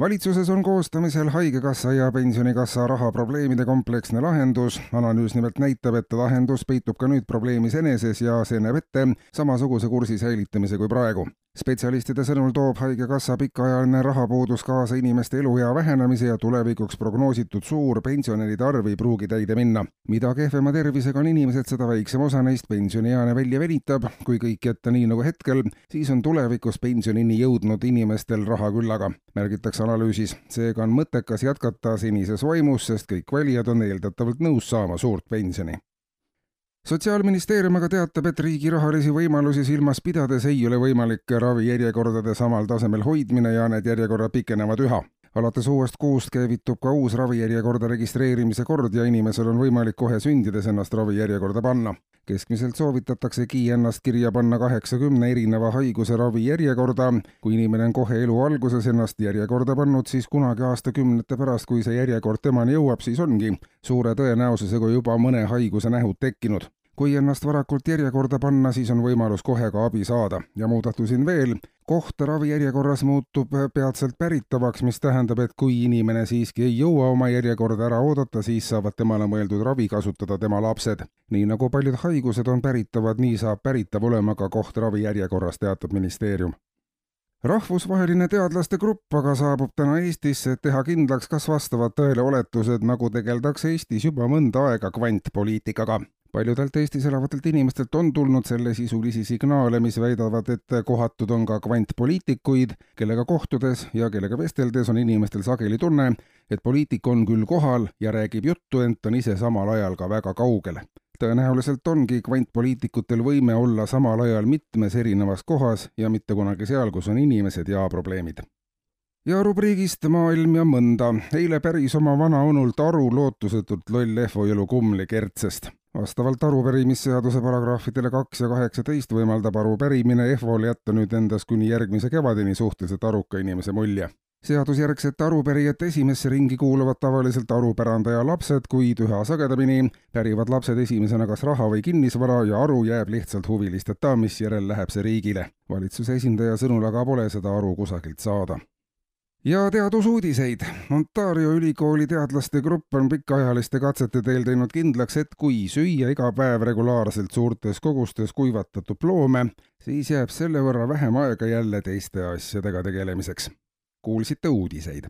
valitsuses on koostamisel Haigekassa ja Pensionikassa rahaprobleemide kompleksne lahendus. analüüs nimelt näitab, et lahendus peitub ka nüüd probleemis eneses ja see näeb ette samasuguse kursi säilitamise kui praegu spetsialistide sõnul toob Haigekassa pikaajaline rahapuudus kaasa inimeste eluea vähenemise ja tulevikuks prognoositud suur pensionäride arv ei pruugi täide minna. mida kehvema tervisega on inimesed, seda väiksem osa neist pensionieane välja venitab. kui kõik jätta nii nagu hetkel, siis on tulevikus pensionini jõudnud inimestel raha küllaga, märgitakse analüüsis. seega on mõttekas jätkata senises vaimus, sest kõik valijad on eeldatavalt nõus saama suurt pensioni sotsiaalministeerium aga teatab, et riigi rahalisi võimalusi silmas pidades ei ole võimalik ravijärjekordade samal tasemel hoidmine ja need järjekorrad pikenevad üha. alates uuest kuust käivitub ka uus ravijärjekorda registreerimise kord ja inimesel on võimalik kohe sündides ennast ravijärjekorda panna. keskmiselt soovitataksegi ennast kirja panna kaheksakümne erineva haiguse ravijärjekorda. kui inimene on kohe elu alguses ennast järjekorda pannud, siis kunagi aastakümnete pärast, kui see järjekord temani jõuab, siis ongi suure tõenäosusega juba mõne haiguse nähud tekkinud kui ennast varakult järjekorda panna, siis on võimalus kohe ka abi saada ja muudatusi on veel. koht ravijärjekorras muutub peatselt päritavaks, mis tähendab, et kui inimene siiski ei jõua oma järjekorda ära oodata, siis saavad temale mõeldud ravi kasutada tema lapsed. nii nagu paljud haigused on päritavad, nii saab päritav olema ka koht ravijärjekorras, teatab ministeerium rahvusvaheline teadlaste grupp aga saabub täna Eestisse, et teha kindlaks, kas vastavad tõele oletused, nagu tegeldakse Eestis juba mõnda aega kvantpoliitikaga paljudelt Eestis elavatelt inimestelt on tulnud sellesisulisi signaale, mis väidavad, et kohatud on ka kvantpoliitikuid, kellega kohtudes ja kellega vesteldes on inimestel sageli tunne, et poliitik on küll kohal ja räägib juttu, ent on ise samal ajal ka väga kaugel. tõenäoliselt ongi kvantpoliitikutel võime olla samal ajal mitmes erinevas kohas ja mitte kunagi seal, kus on inimesed ja probleemid ja rubriigist Maailm ja mõnda. eile päris oma vanaonult aru lootusetult loll Ehvojalu kummli Kertsest vastavalt arupärimisseaduse paragrahvidele kaks ja kaheksateist võimaldab arupärimine EHVO-l jätta nüüd endas kuni järgmise kevadeni suhteliselt aruka inimese mulje. seadusjärgsete arupärijate esimesse ringi kuuluvad tavaliselt arupärandaja lapsed, kuid üha sagedamini pärivad lapsed esimesena kas raha või kinnisvara ja aru jääb lihtsalt huvilisteta, misjärel läheb see riigile. valitsuse esindaja sõnul aga pole seda aru kusagilt saada ja teadusuudiseid. Ontario ülikooli teadlaste grupp on pikaajaliste katsete teel teinud kindlaks, et kui süüa iga päev regulaarselt suurtes kogustes kuivatatud loome, siis jääb selle võrra vähem aega jälle teiste asjadega tegelemiseks. kuulsite uudiseid